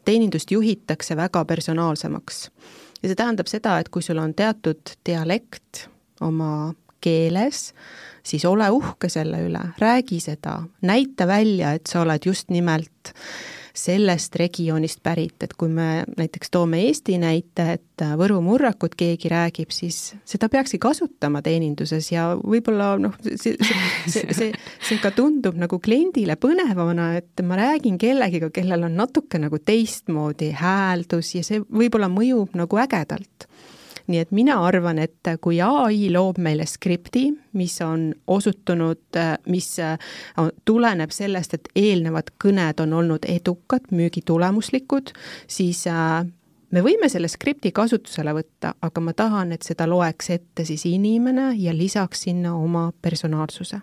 teenindust juhitakse väga personaalsemaks. ja see tähendab seda, et kui sul on teatud dialekt, oma keeles, siis ole uhke selle üle, räägi seda, näita välja, et sa oled just nimelt sellest regioonist pärit, et kui me näiteks toome Eesti näite, et Võru murrakut keegi räägib, siis seda peakski kasutama teeninduses ja võib-olla noh, see, see, see, see, ka tundub nagu kliendile põnevana, et ma räägin kellegiga, kellel on natuke nagu teistmoodi hääldus ja see võib-olla mõjub nagu ägedalt nii et mina arvan, et kui ai loob meile skripti, mis on osutunud, mis tuleneb sellest, et eelnevad kõned on olnud edukad, müügitulemuslikud, siis äh, me võime selle skripti kasutusele võtta, aga ma tahan, et seda loeks ette siis inimene ja lisaks sinna oma personaalsuse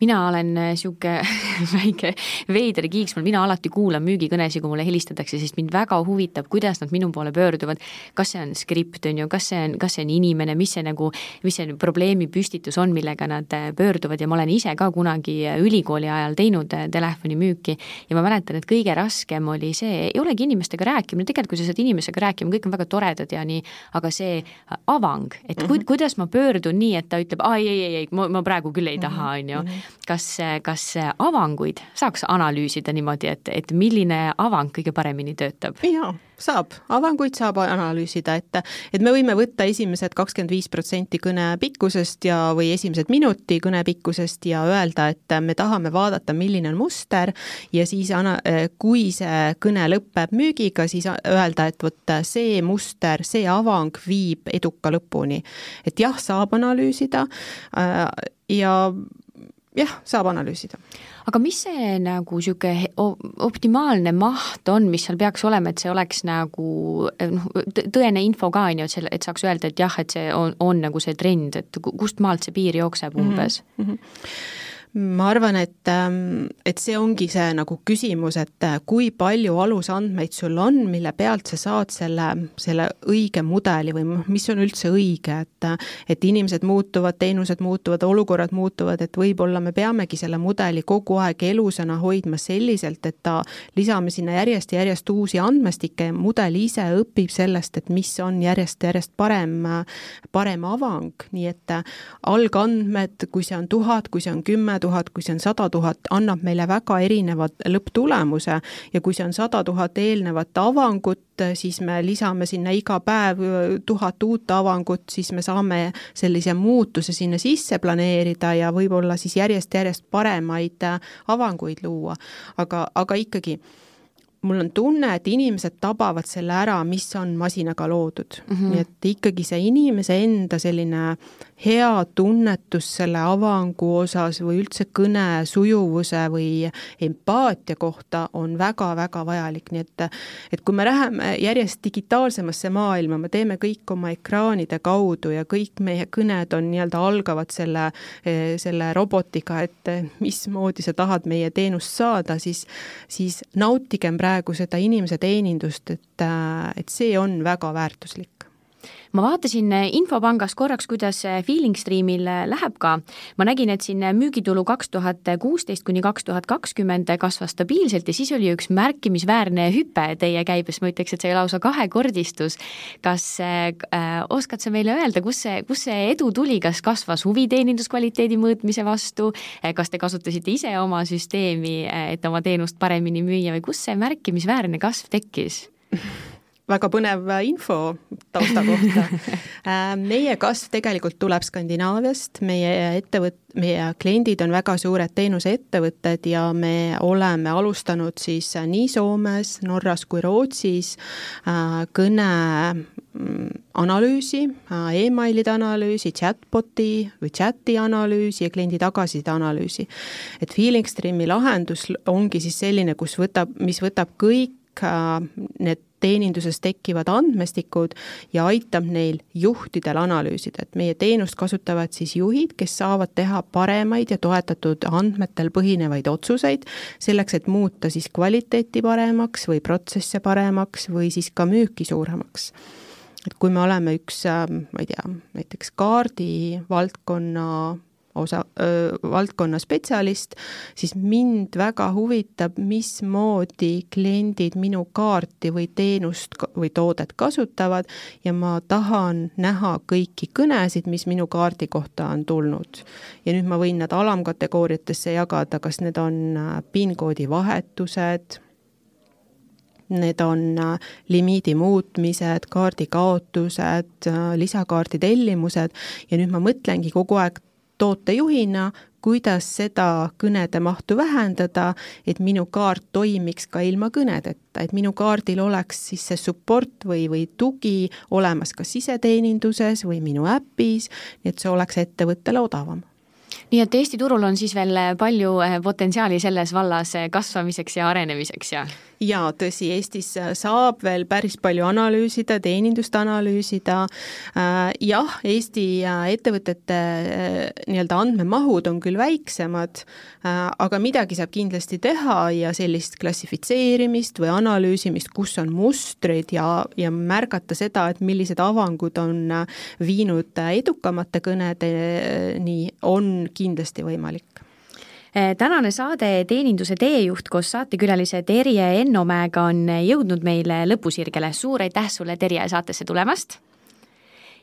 mina olen niisugune äh, väike veider kiiksmal, mina alati kuulan müügikõnesid, kui mulle helistatakse, sest mind väga huvitab, kuidas nad minu poole pöörduvad. kas see on skript, on ju, kas see on, kas see on inimene, mis see nagu, mis see probleemi püstitus on, millega nad äh, pöörduvad? Ja ma olen ise ka kunagi äh, ülikooli ajal teinud telefonimüüki. Ja ma mäletan, et kõige raskem oli see, ei olegi inimestega rääkimine, tegelikult kui sa saad inimesega rääkima, kõik on väga toredad ja nii, aga see avang, et ku, -hmm. kuidas ma pöördun nii, et ta ütleb, ei, ei, ei, ei, ma, ma praegu küll ei taha, on ju. Mhm kas, kas avanguid saaks analüüsida niimoodi, et, et milline avang kõige paremini töötab? jaa, saab, avanguid saab analüüsida, et, et me võime võtta esimesed kakskümmend viis protsenti kõne pikkusest ja, või esimesed minuti kõne pikkusest ja öelda, et me tahame vaadata, milline on muster ja siis ana-, kui see kõne lõpeb müügiga, siis öelda, et vot see muster, see avang viib eduka lõpuni. et jah, saab analüüsida ja jah, saab analüüsida. aga mis see nagu niisugune optimaalne maht on, mis seal peaks olema, et see oleks nagu noh, tõene info ka, on ju, et selle, et saaks öelda, et jah, et see on, on nagu see trend, et kust maalt see piir jookseb umbes mm? -hmm ma arvan, et, ähm, et see ongi see nagu küsimus, et äh, kui palju alusandmeid sul on, mille pealt sa saad selle, selle õige mudeli või mis on üldse õige, et äh, et inimesed muutuvad, teenused muutuvad, olukorrad muutuvad, et võib-olla me peamegi selle mudeli kogu aeg elusana hoidma selliselt, et ta, lisame sinna järjest ja järjest uusi andmestikke ja mudel ise õpib sellest, et mis on järjest-järjest parem, parem avang, nii et äh, algandmed, kui see on tuhat, kui see on kümme tuhat, kui see on sada tuhat, annab meile väga erineva lõpptulemuse ja kui see on sada tuhat eelnevat avangut, siis me lisame sinna iga päev tuhat uut avangut, siis me saame sellise muutuse sinna sisse planeerida ja võib-olla siis järjest-järjest paremaid avanguid luua. aga, aga ikkagi mul on tunne, et inimesed tabavad selle ära, mis on masinaga loodud mm. -hmm. nii et ikkagi see inimese enda selline hea tunnetus selle avangu osas või üldse kõne sujuvuse või empaatia kohta on väga-väga vajalik, nii et et kui me läheme järjest digitaalsemasse maailma, me teeme kõik oma ekraanide kaudu ja kõik meie kõned on nii-öelda algavad selle, selle robotiga, et mismoodi sa tahad meie teenust saada, siis, siis nautigem praegu seda inimese teenindust, et, et see on väga väärtuslik ma vaatasin infopangast korraks, kuidas Feeling Streamil läheb ka. ma nägin, et siin müügitulu kaks tuhat kuusteist kuni kaks tuhat kakskümmend kasvas stabiilselt ja siis oli üks märkimisväärne hüpe teie käibes, ma ütleks, et see lausa kahekordistus. kas äh, oskad sa meile öelda, kus see, kus see edu tuli, kas kasvas huvi teeninduskvaliteedi mõõtmise vastu, kas te kasutasite ise oma süsteemi, et oma teenust paremini müüa või kus see märkimisväärne kasv tekkis? väga põnev info tausta kohta. Äh, meie kasv tegelikult tuleb Skandinaaviast, meie ettevõt-, meie kliendid on väga suured teenuseettevõtted ja me oleme alustanud siis nii Soomes, Norras kui Rootsis äh, kõne mm, analüüsi e, emailide analüüsi, chatboti või chati analüüsi ja kliendi tagasiside analüüsi. et Feelingstreami lahendus ongi siis selline, kus võtab, mis võtab kõik need teeninduses tekkivad andmestikud ja aitab neil juhtidel analüüsida, et meie teenust kasutavad siis juhid, kes saavad teha paremaid ja toetatud andmetel põhinevaid otsuseid, selleks et muuta siis kvaliteeti paremaks või protsesse paremaks või siis ka müüki suuremaks. Et kui me oleme üks, ma ei tea, näiteks kaardivaldkonna osa, valdkonna spetsialist, siis mind väga huvitab, mismoodi kliendid minu kaarti või teenust või toodet kasutavad ja ma tahan näha kõiki kõnesid, mis minu kaardi kohta on tulnud. ja nüüd ma võin nad alamkategooriatesse jagada, kas need on PIN-koodi vahetused, need on limiidi muutmised, kaardi kaotused, lisakaardi tellimused ja nüüd ma mõtlengi kogu aeg tootejuhina, kuidas seda kõnede mahtu vähendada, et minu kaart toimiks ka ilma kõnedeta, et minu kaardil oleks siis see support või, või tugi olemas kas siseteeninduses või minu äpis, nii et see oleks ettevõttele odavam nii et Eesti turul on siis veel palju eh, potentsiaali selles vallas eh, kasvamiseks ja arenemiseks ja? Jaa, tõsi, Eestis äh, saab veel päris palju analüüsida, teenindust analüüsida, äh, jah, Eesti äh, ettevõtete nii-öelda andmemahud on küll väiksemad, aga midagi saab kindlasti teha ja sellist klassifitseerimist või analüüsimist, kus on mustrid ja, ja märgata seda, et millised avangud on viinud edukamate kõnedeni, on kindlasti võimalik tänane saade Teeninduse teejuht koos saatekülalise Terje Ennomäega on jõudnud meile lõpusirgele. suur aitäh sulle, Terje, saatesse tulemast!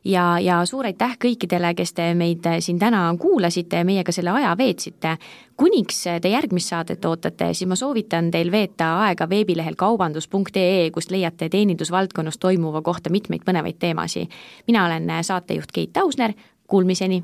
ja, ja suur aitäh kõikidele, kes te meid siin täna kuulasite ja meiega selle aja veetsite. kuniks te järgmist saadet ootate, siis ma soovitan teil veeta aega veebilehel kaubandus.ee, kust leiate teenindusvaldkonnas toimuva kohta mitmeid põnevaid teemasid. mina olen saatejuht Keit Ausner, kuulmiseni!